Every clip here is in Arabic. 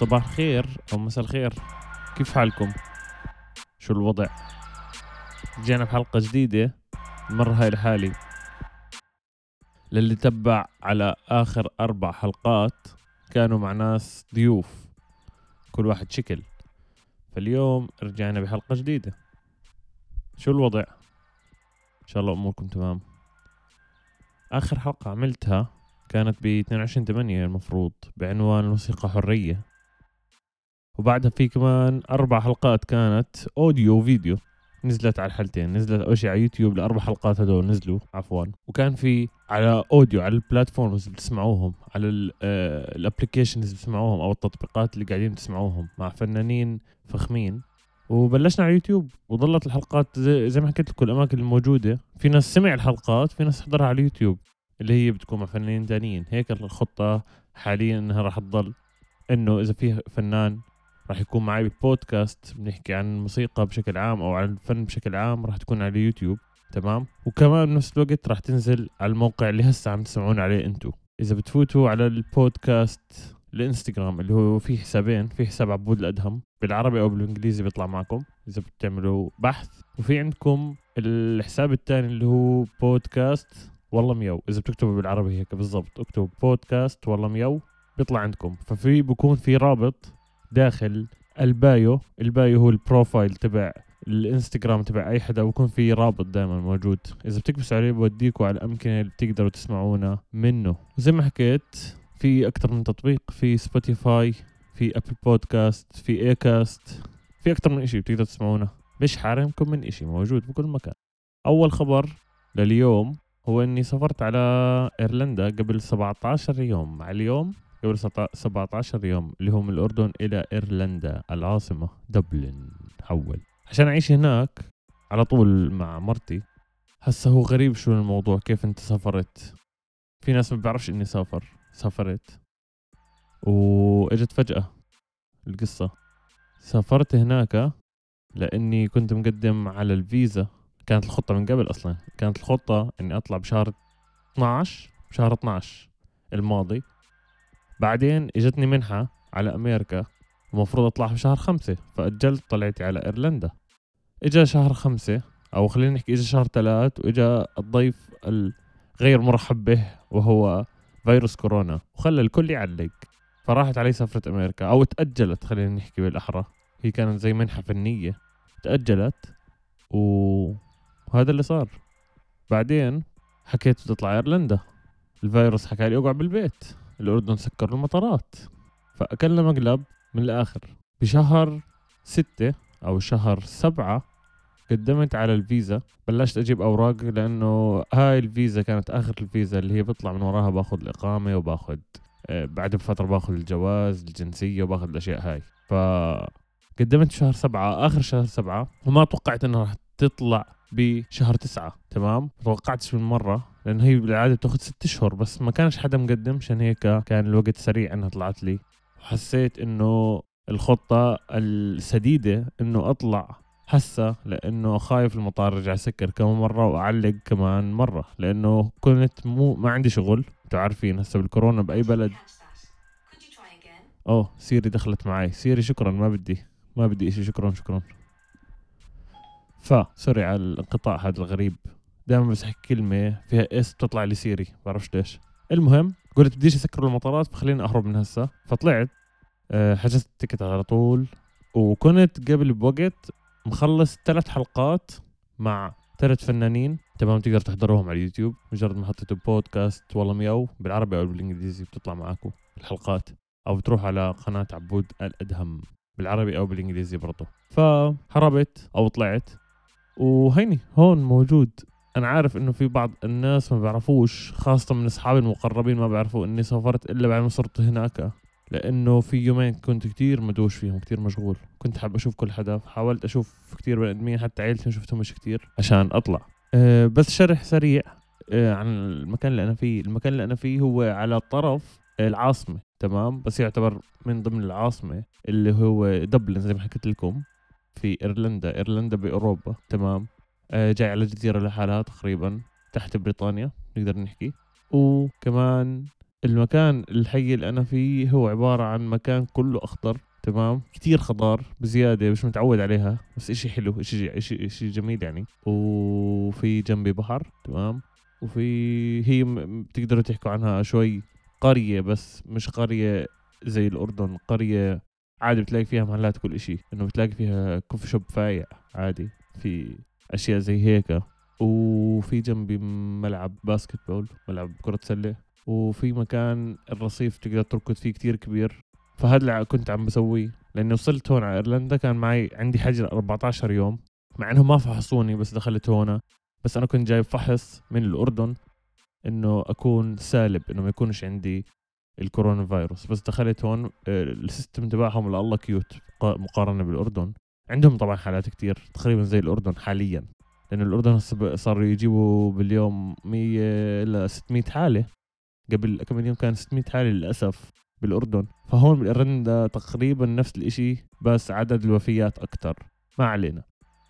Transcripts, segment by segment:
صباح الخير أو مساء الخير. كيف حالكم؟ شو الوضع؟ رجعنا بحلقة جديدة المرة هاي لحالي للي تبع على آخر أربع حلقات كانوا مع ناس ضيوف. كل واحد شكل. فاليوم رجعنا بحلقة جديدة. شو الوضع؟ إن شاء الله أموركم تمام. آخر حلقة عملتها كانت ب 22 8 المفروض بعنوان الموسيقى حرية. وبعدها في كمان أربع حلقات كانت audio و video. نزلت على الحلتين نزلت أول شيء على يوتيوب الأربع حلقات هدول نزلوا عفوا. وكان في على audio على ال platforms اللي بتسمعوهم على ال applications اللي بتسمعوهم أو التطبيقات اللي قاعدين تسمعوهم مع فنانين فخمين. وبلشنا على يوتيوب وظلت الحلقات زي, زي ما حكيت لكم الأماكن الموجودة. في ناس سمع الحلقات في ناس حضرها على اليوتيوب اللي هي بتكون مع فنانين تانيين. هيك الخطة حاليا إنها راح تضل إنه إذا في فنان راح يكون معي ببودكاست بنحكي عن الموسيقى بشكل عام أو عن الفن بشكل عام راح تكون على اليوتيوب تمام؟ وكمان بنفس الوقت راح تنزل على الموقع اللي هسه عم تسمعون عليه انتو. إذا بتفوتوا على البودكاست الإنستغرام اللي هو في حسابين في حساب عبود الأدهم بالعربي أو بالإنجليزي بيطلع معكم إذا بتعملوا بحث. وفي عندكم الحساب الثاني اللي هو بودكاست والله ميو إذا بتكتبوا بالعربي هيك بالضبط اكتبوا بودكاست والله ميو بيطلع عندكم. ففي بكون في رابط داخل ال bio. ال bio هو ال profile تبع الانستغرام تبع أي حدا بكون في رابط دائما موجود. إذا بتكبسوا عليه بوديكوا على الأمكنة اللي بتقدروا تسمعونا منه. وزي ما حكيت في أكثر من تطبيق في سبوتيفاي في Apple Podcasts في Acast في أكثر من إشي بتقدروا تسمعونا. مش حارمكم من إشي موجود بكل مكان. أول خبر لليوم هو إني سافرت على إيرلندا قبل 17 يوم. مع اليوم قبل 17 يوم اللي هو من الأردن إلى إيرلندا العاصمة دبلن. حول عشان أعيش هناك على طول مع مرتي. هسه هو غريب شو الموضوع كيف أنت سافرت؟ في ناس ما بيعرفش إني سافر. سافرت. وإجت فجأة القصة. سافرت هناك لأني كنت مقدم على الفيزا. كانت الخطة من قبل أصلا. كانت الخطة إني أطلع بشهر 12 بشهر 12 الماضي. بعدين اجتني منحة على أمريكا المفروض أطلع بشهر خمسة فأجلت طلعتي على إيرلندا. إجا شهر خمسة أو خلينا نحكي إجا شهر ثلاث وإجا الضيف الغير مرحب به وهو فيروس كورونا وخلى الكل يعلق. فراحت علي سفرة أمريكا أو تأجلت خلينا نحكي بالأحرى. هي كانت زي منحة فنية. تأجلت و... وهذا اللي صار. بعدين حكيت بدي أطلع إيرلندا. الفيروس حكى لي أقعد بالبيت. الأردن سكروا المطارات. فأكلنا مقلب من الآخر. بشهر ستة أو شهر سبعة قدمت على الفيزا. بلشت أجيب أوراق لأنه هاي الفيزا كانت آخر الفيزا اللي هي بطلع من وراها باخذ الإقامة وباخذ آه، بعد بفترة باخذ الجواز الجنسية وباخذ الأشياء هاي. ف قدمت شهر سبعة آخر شهر سبعة وما توقعت إنها راح تطلع بشهر تسعة تمام؟ توقعتش من مرة لأن هي بالعادة بتاخذ ست أشهر بس ما كانش حدا مقدم عشان هيك كان الوقت سريع إنها طلعت لي. وحسيت إنه الخطة السديدة إنه أطلع هسه لأنه خايف المطار رجع سكر كم مرة وأعلق كمان مرة لأنه كنت مو ما عندي شغل أنتوا عارفين هسه بالكورونا بأي بلد. أوه سيري دخلت معي سيري شكرا ما بدي ما بدي إشي. شكرا شكرا. ف sorry على الانقطاع هذا الغريب. دائما احكي كلمة فيها S بتطلع لي سيري بعرفش ليش. المهم قلت بديش أسكر المطارات فخليني أهرب من هسه. فطلعت أه حجزت التيكت على طول. وكنت قبل بوقت مخلص ثلاث حلقات مع ثلاث فنانين. تمام تقدر تحضروهم على اليوتيوب. مجرد ما حطيتوا بودكاست والله مياو بالعربي أو بالإنجليزي بتطلع معاكم الحلقات. أو بتروح على قناة عبود الأدهم بالعربي أو بالإنجليزي برضه فهربت أو طلعت. وهيني هون موجود. أنا عارف إنه في بعض الناس ما بيعرفوش خاصة من أصحابي المقربين ما بيعرفوا إني سافرت إلا بعد ما صرت هناك لأنه في يومين كنت كتير مدوش فيهم كتير مشغول. كنت حاب أشوف كل حدا فحاولت أشوف كتير بني آدمين حتى عيلتي ما شفتهمش كتير عشان أطلع. أه بس شرح سريع أه عن المكان اللي أنا فيه. المكان اللي أنا فيه هو على طرف العاصمة تمام؟ بس يعتبر من ضمن العاصمة اللي هو دبلن زي ما حكيت لكم. في إيرلندا. إيرلندا بأوروبا. تمام. أه جاي على جزيرة لحالها تقريبا تحت بريطانيا. نقدر نحكي. وكمان المكان الحي اللي أنا فيه هو عبارة عن مكان كله أخضر. تمام. كتير خضار بزيادة مش متعود عليها. بس إشي حلو إشي إشي إشي جميل يعني. وفي جنبي بحر. تمام. وفي هي بتقدروا تحكوا عنها شوي قرية بس مش قرية زي الأردن. قرية عادي بتلاقي فيها محلات كل إشي. إنه بتلاقي فيها كوفي شوب فايع عادي في أشياء زي هيك. وفي جنبي ملعب basketball ملعب كرة سلة. وفي مكان الرصيف تقدر تركض فيه كتير كبير. فهذا اللي كنت عم بسويه. لأني وصلت هون على إيرلندا كان معي عندي حجر 14 يوم. مع إنهم ما فحصوني بس دخلت هون. بس أنا كنت جايب فحص من الأردن إنه أكون سالب إنه ما يكونش عندي الكورونا فيروس. بس دخلت هون آه، ال system تبعهم لله cute مقارنة بالأردن. عندهم طبعا حالات كتير تقريبا زي الأردن حاليا. لأن الأردن صاروا يجيبوا باليوم 100 ل 600 حالة. قبل كم يوم كان 600 حالة للأسف بالأردن. فهون بالايرلندا تقريبا نفس الإشي بس عدد الوفيات أكثر ما علينا.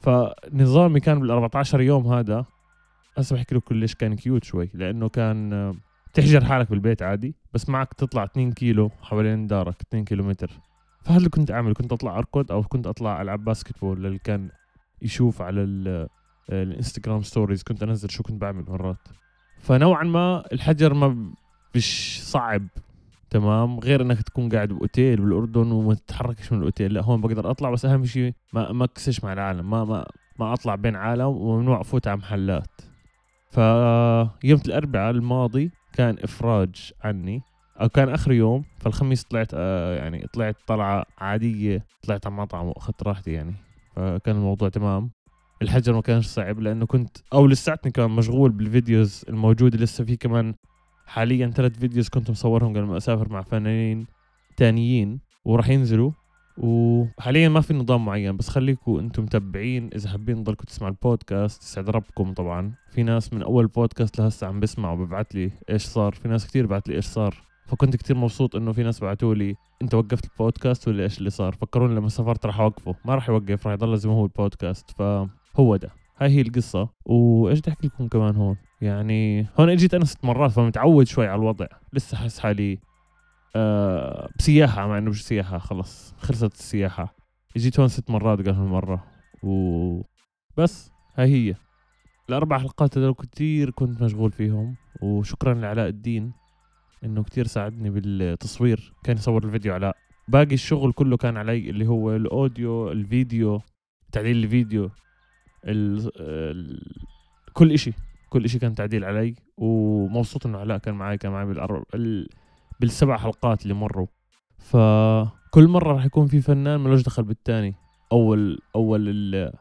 فنظامي كان بال 14 يوم هذا. هسه بحكي لكم ليش كان cute شوي لأنه كان تحجر حالك بالبيت عادي بس معك تطلع 2 كيلو حوالين دارك 2 كيلو متر. فهذا اللي كنت أعمل؟ كنت أطلع أركض أو كنت أطلع ألعب basketball اللي كان يشوف على الإنستغرام stories كنت أنزل شو كنت بعمل مرات. فنوعا ما الحجر ما مش صعب تمام؟ غير إنك تكون قاعد بأوتيل بالأردن وما تتحركش من الأوتيل. لا هون بقدر أطلع بس أهم شيء ما ما أحتكش مع العالم. ما ما ما أطلع بين عالم وممنوع أفوت على محلات. فيوم الأربعاء الماضي كان إفراج عني. أو كان آخر يوم فالخميس طلعت آه يعني طلعت طلعة عادية طلعت على مطعم وأخذت راحتي يعني. فكان الموضوع تمام. الحجر ما كانش صعب لأنه كنت أو لساتني كمان مشغول بال videos الموجودة. لسه في كمان حاليا ثلاث فيديوز كنت مصورهم قبل ما أسافر مع فنانين تانيين وراح ينزلوا. وحاليا ما في نظام معين بس خليكم أنتم متابعين إذا حابين تضلكم تسمعوا البودكاست يسعد ربكم طبعا. في ناس من أول بودكاست لهسه عم بسمعوا وببعث لي إيش صار. في ناس كتير بعت لي إيش صار. فكنت كتير مبسوط إنه في ناس بعثوا لي أنت وقفت البودكاست ولا إيش اللي صار؟ فكروني لما سافرت راح أوقفه. ما راح يوقف راح يضل زي ما هو البودكاست. فهو ده. هاي هي القصة. وإيش بدي أحكي لكم كمان هون؟ يعني هون إجيت أنا ست مرات فمتعود شوي على الوضع. لسه حاسس حالي أه بسياحة مع إنه مش سياحة خلص. خلصت السياحة. اجيت هون ست مرات قبل هالمرة. و بس هاي هي. الأربع حلقات هذول كتير كنت مشغول فيهم. وشكرا لعلاء الدين إنه كتير ساعدني بالتصوير. كان يصور الفيديو علاء. باقي الشغل كله كان علي اللي هو الأوديو الفيديو تعديل الفيديو ال ال كل إشي. كل إشي كان تعديل علي. ومبسوط إنه علاء كان معي كان معي بالأرب... ال... بالسبع حلقات اللي مروا. فكل مرة راح يكون في فنان ملوش دخل بالتاني. اول أول.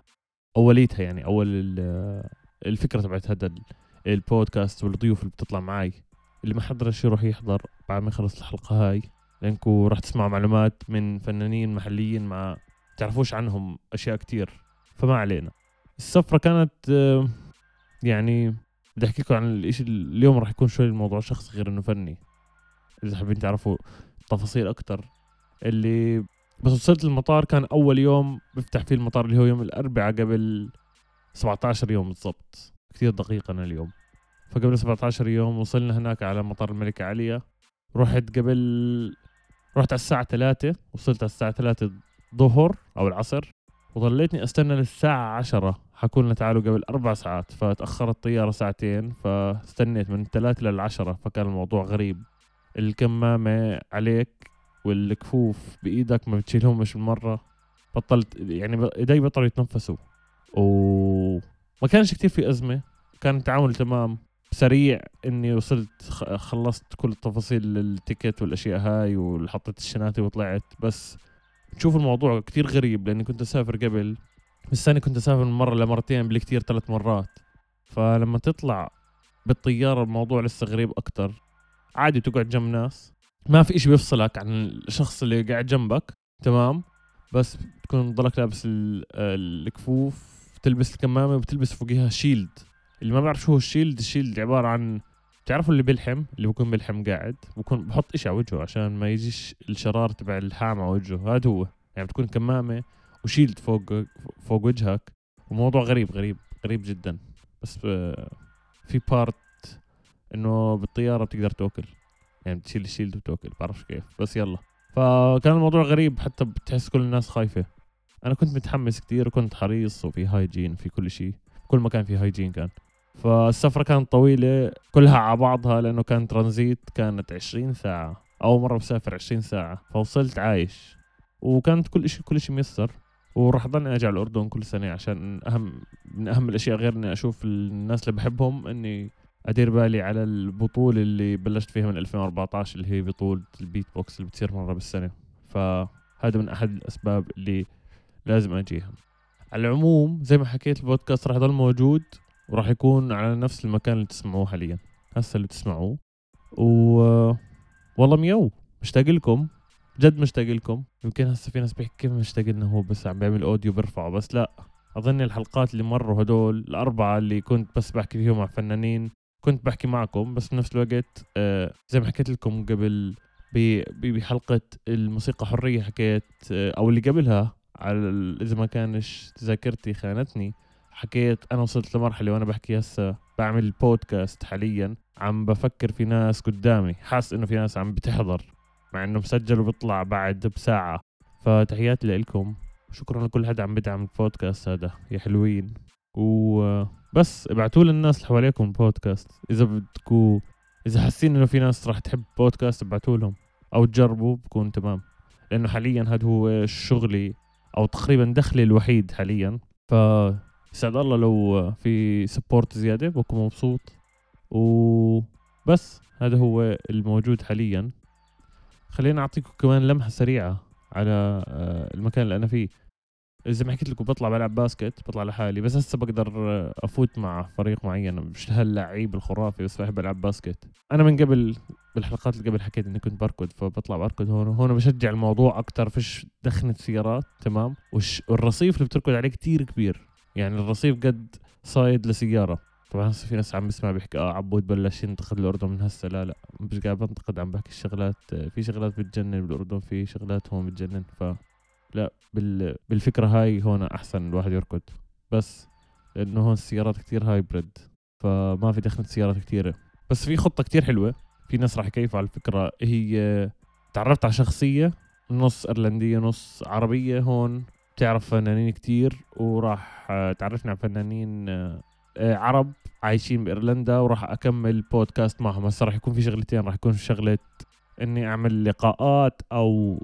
أوليتها يعني أول ال... الفكرة تبعت هذا البودكاست والضيوف اللي بتطلع معي اللي ما حضرش يروح يحضر بعد ما يخلص الحلقة هاي. لأنكو راح تسمعوا معلومات من فنانين محليين ما تعرفوش عنهم أشياء كتير. فما علينا. السفرة كانت يعني بدي احكي لكم عن الإشي. اليوم راح يكون شوي الموضوع شخصي غير إنه فني. إذا حابين تعرفوا تفاصيل أكتر اللي بس وصلت المطار كان أول يوم بفتح فيه المطار اللي هو يوم الأربعاء قبل 17 يوم بالضبط. كثير دقيق أنا اليوم. فقبل 17 يوم وصلنا هناك على مطار الملكة عليا. رحت قبل رحت على الساعة 3 وصلت على الساعة 3 ظهر أو العصر وظليتني أستنى للساعة 10 حكوا لنا تعالوا قبل أربع ساعات فتأخرت الطيارة ساعتين فاستنيت من الثلاثة للعشرة فكان الموضوع غريب. الكمامة عليك والكفوف بإيدك ما بتشيلهم مش مرة. بطلت يعني إيدي بطلوا يتنفسوا. وما كانش كتير في أزمة. كان التعامل تمام. سريع إني وصلت خلصت كل التفاصيل التيكت والأشياء هاي وحطيت الشناتي وطلعت. بس تشوف الموضوع كتير غريب لأني كنت أسافر قبل. بالسنه كنت أسافر من مرة لمرتين بالكثير ثلاث مرات. فلما تطلع بالطيارة الموضوع لسه غريب أكتر. عادي تقعد جنب ناس. ما في إشي بيفصلك عن الشخص اللي قاعد جنبك تمام؟ بس تكون ضلك لابس الكفوف تلبس الكمامة وبتلبس فوقيها شيلد اللي ما بعرف شو هو الشيلد الشيلد عبارة عن بتعرفوا اللي بيلحم؟ اللي بكون بيلحم قاعد بكون بحط إشي على وجهه عشان ما يجيش الشرار تبع الحام على وجهه. هذا هو. يعني بتكون كمامة و shield فوق فوق وجهك. وموضوع غريب غريب غريب جدا. بس في part إنه بالطيارة بتقدر تاكل يعني بتشيل ال shield وبتوكل بعرفش كيف بس يلا. فكان الموضوع غريب حتى بتحس كل الناس خايفة. أنا كنت متحمس كتير وكنت حريص وفي hygiene في كل شيء كل مكان في hygiene كان. فالسفرة كانت طويلة كلها على بعضها لأنه كان ترانزيت كانت عشرين ساعة. أول مرة بسافر عشرين ساعة. فوصلت عايش. وكانت كل شيء كل شيء ميسر. وراح ضلني أرجع الأردن كل سنة عشان اهم من أهم الأشياء غير إني أشوف الناس اللي بحبهم إني أدير بالي على البطولة اللي بلشت فيها من 2014 اللي هي بطولة البيت بوكس اللي بتصير مرة بالسنة. فهذا من أحد الأسباب اللي لازم أجيها. على العموم زي ما حكيت البودكاست راح يضل موجود وراح يكون على نفس المكان اللي تسمعوه حاليا. هسه اللي تسمعوه. و والله ميو مشتاق لكم. جد مشتاق لكم. يمكن هسه في ناس بيحكي كيف مشتاق لنا هو بس عم بيعمل أوديو بيرفعه بس لا. أظن الحلقات اللي مروا هدول الأربعة اللي كنت بس بحكي فيهم مع فنانين كنت بحكي معكم بس بنفس الوقت آه زي ما حكيت لكم قبل بحلقة الموسيقى حرية حكيت آه أو اللي قبلها على إذا ما كانش ذاكرتي خانتني حكيت أنا وصلت لمرحلة وأنا بحكي هسه بعمل بودكاست حاليا عم بفكر في ناس قدامي حاس إنه في ناس عم بتحضر مع إنه مسجل وبيطلع بعد بساعة. فتحياتي لكم شكرا لكل حدا عم بدعم البودكاست هذا يا حلوين. وبس ابعتوا للناس اللي حواليكم البودكاست إذا بدكوا إذا حاسين إنه في ناس راح تحب بودكاست ابعتوا لهم. أو تجربوا بكون تمام. لأنه حاليا هذا هو شغلي أو تقريبا دخلي الوحيد حاليا. ف يسعد الله لو في سبورت زيادة بكون مبسوط. وبس هذا هو الموجود حاليا. خلينا أعطيكم كمان لمحة سريعة على آه، المكان اللي أنا فيه. زي ما حكيت لكم بطلع بلعب باسكت بطلع لحالي بس هسه بقدر أفوت مع فريق معين مش هاللعيب الخرافي بس بحب ألعب باسكت. أنا من قبل بالحلقات اللي قبل حكيت إني كنت بركض فبطلع بركض هون هون بشجع الموضوع أكثر فيش دخنة سيارات تمام؟ والرصيف اللي بتركض عليه كتير كبير يعني الرصيف قد صايد لسيارة. طبعا هسه في ناس عم بسمع بيحكي آه عبود بلش ينتقد الأردن من هسه لا لا مش قاعد بنتقد عم بحكي الشغلات في شغلات بتجنن بالأردن في شغلات هون بتجنن ف لا بال... بالفكرة هاي هون أحسن الواحد يركض. بس لأنه هون السيارات كتير هايبرد فما في دخلة سيارات كتيرة. بس في خطة كتير حلوة. في ناس راح يكيفوا على الفكرة. هي تعرفت على شخصية نص إيرلندية نص عربية هون بتعرف فنانين كتير وراح تعرفنا على فنانين آه، عرب عايشين بإيرلندا وراح أكمل بودكاست معهم. هسه راح يكون في شغلتين. راح يكون شغلة إني أعمل لقاءات أو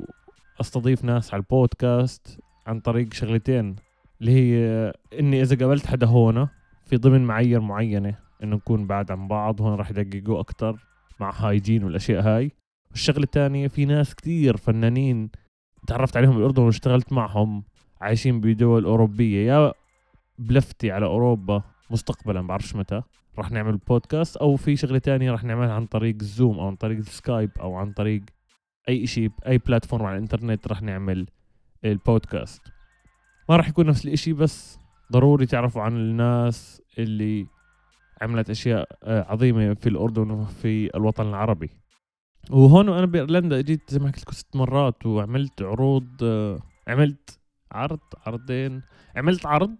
أستضيف ناس على البودكاست عن طريق شغلتين اللي هي إني إذا قابلت حدا هون في ضمن معايير معينة إنه نكون بعد عن بعض هون راح يدققوا أكثر مع هايجين والأشياء هاي. والشغلة الثانية في ناس كثير فنانين تعرفت عليهم بالأردن واشتغلت معهم عايشين بدول أوروبية. يا بلفتي على أوروبا مستقبلا بعرفش متى راح نعمل بودكاست أو في شغلة تانية راح نعملها عن طريق ال Zoom أو عن طريق ال Skype أو عن طريق أي شيء بأي platform على الإنترنت راح نعمل البودكاست. ما راح يكون نفس الإشي بس ضروري تعرفوا عن الناس اللي عملت أشياء آه، عظيمة في الأردن وفي الوطن العربي. وهون وأنا بإيرلندا جيت زي ما حكيت لكم ست مرات وعملت عروض آه، عملت عرض عرضين عملت عرض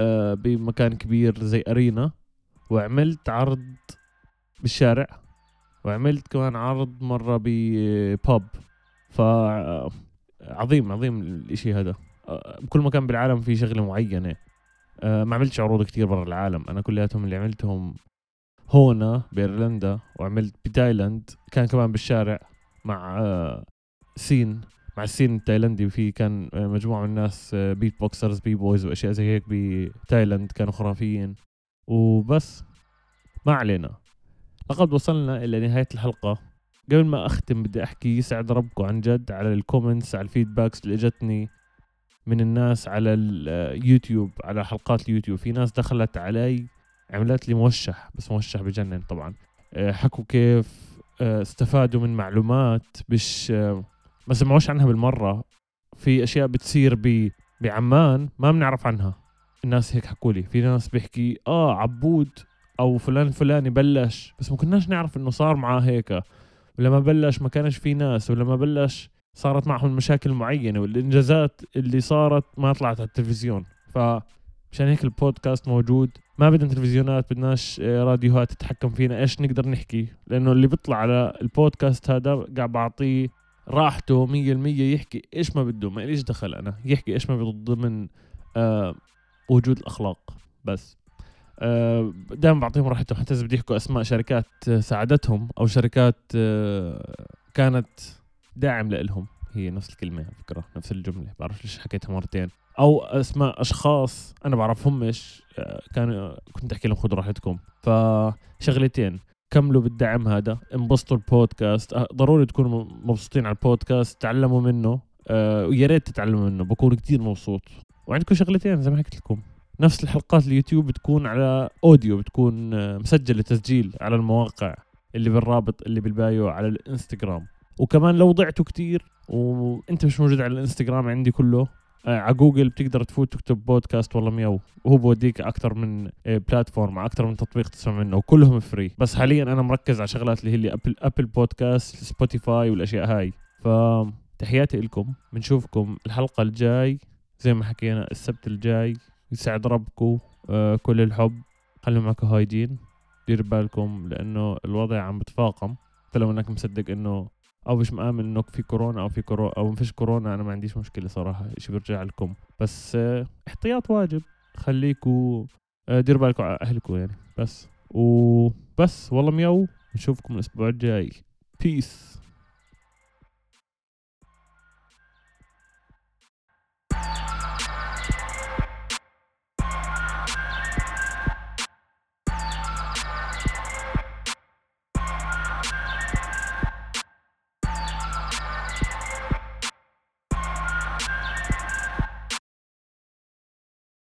آه، بمكان كبير زي أرينا وعملت عرض بالشارع. وعملت كمان عرض مرة بباب ف عظيم عظيم الإشي هذا. بكل مكان بالعالم في شغلة معينة. أه، ما عملتش عروض كتير برا العالم. أنا كلياتهم اللي عملتهم هون بإيرلندا وعملت بتايلاند. كان كمان بالشارع مع أه، scene. مع ال scene التايلندي. في كان مجموعة من الناس beatboxers b-boys وأشياء زي هيك بتايلاند كانوا خرافيين. وبس. ما علينا. لقد وصلنا إلى نهاية الحلقة. قبل ما أختم بدي أحكي يسعد ربكم عن جد على ال comments على ال feedbacks اللي إجتني من الناس على اليوتيوب على حلقات اليوتيوب. في ناس دخلت علي عملت لي موشح بس موشح بجنن طبعا. آه، حكوا كيف آه، استفادوا من معلومات مش آه، ما سمعوش عنها بالمرة. في أشياء بتصير ب بعمان ما بنعرف عنها. الناس هيك حكوا لي في ناس بيحكي آه عبود أو فلان الفلاني بلش بس ما كناش نعرف إنه صار معاه هيك. ولما بلش ما كانش في ناس ولما بلش صارت معهم مشاكل معينة والإنجازات اللي صارت ما طلعت على التلفزيون. ف مشان هيك البودكاست موجود. ما بدنا تلفزيونات بدناش آه، راديوهات تتحكم فينا. إيش نقدر نحكي؟ لأنه اللي بيطلع على البودكاست هذا قاعد بعطيه راحته مية المية يحكي إيش ما بده ما ليش دخل أنا. يحكي إيش ما بده ضمن آه وجود الأخلاق. بس. دائما بعطيهم راحتهم. حتى إذا بده يحكوا أسماء شركات آه، ساعدتهم أو شركات آه كانت داعم لهم هي نفس الكلمة على فكرة نفس الجملة. بعرف ليش حكيتها مرتين. أو أسماء أشخاص أنا بعرفهمش آه، كان كنت أحكي لهم خذوا راحتكم. فشغلتين. كملوا بالدعم هذا. انبسطوا البودكاست. آه، ضروري تكونوا مبسوطين على البودكاست. تعلموا منه. آه، ويا ريت تتعلموا منه. بكون كتير مبسوط. وعندكم شغلتين زي ما حكيت لكم. نفس الحلقات اليوتيوب بتكون على audio بتكون مسجلة تسجيل على المواقع اللي بالرابط اللي بال bio على الإنستغرام. وكمان لو ضعتوا كتير وأنت مش موجود على الإنستغرام عندي كله آه على جوجل بتقدر تفوت تكتب بودكاست والله ميو وهو بوديك أكثر من آه platform أكثر من تطبيق تسمع منه وكلهم free. بس حاليا أنا مركز على شغلات اللي هي اللي Apple Apple Podcasts سبوتيفاي والأشياء هاي. فتحياتي لكم بنشوفكم الحلقة الجاي. زي ما حكينا السبت الجاي. يسعد ربكم آه كل الحب. خلوا معكم hygiene دير بالكم لأنه الوضع عم بتفاقم. حتى لو إنك مصدق إنه أو مش مآمن إنه في كورونا أو في كورونا أو ما فيش كورونا أنا ما عنديش مشكلة صراحة شيء بيرجع لكم. بس آه احتياط واجب. خليكوا آه ديروا بالكم على اهلكم يعني. بس. وبس والله ميو نشوفكم الأسبوع الجاي. بيس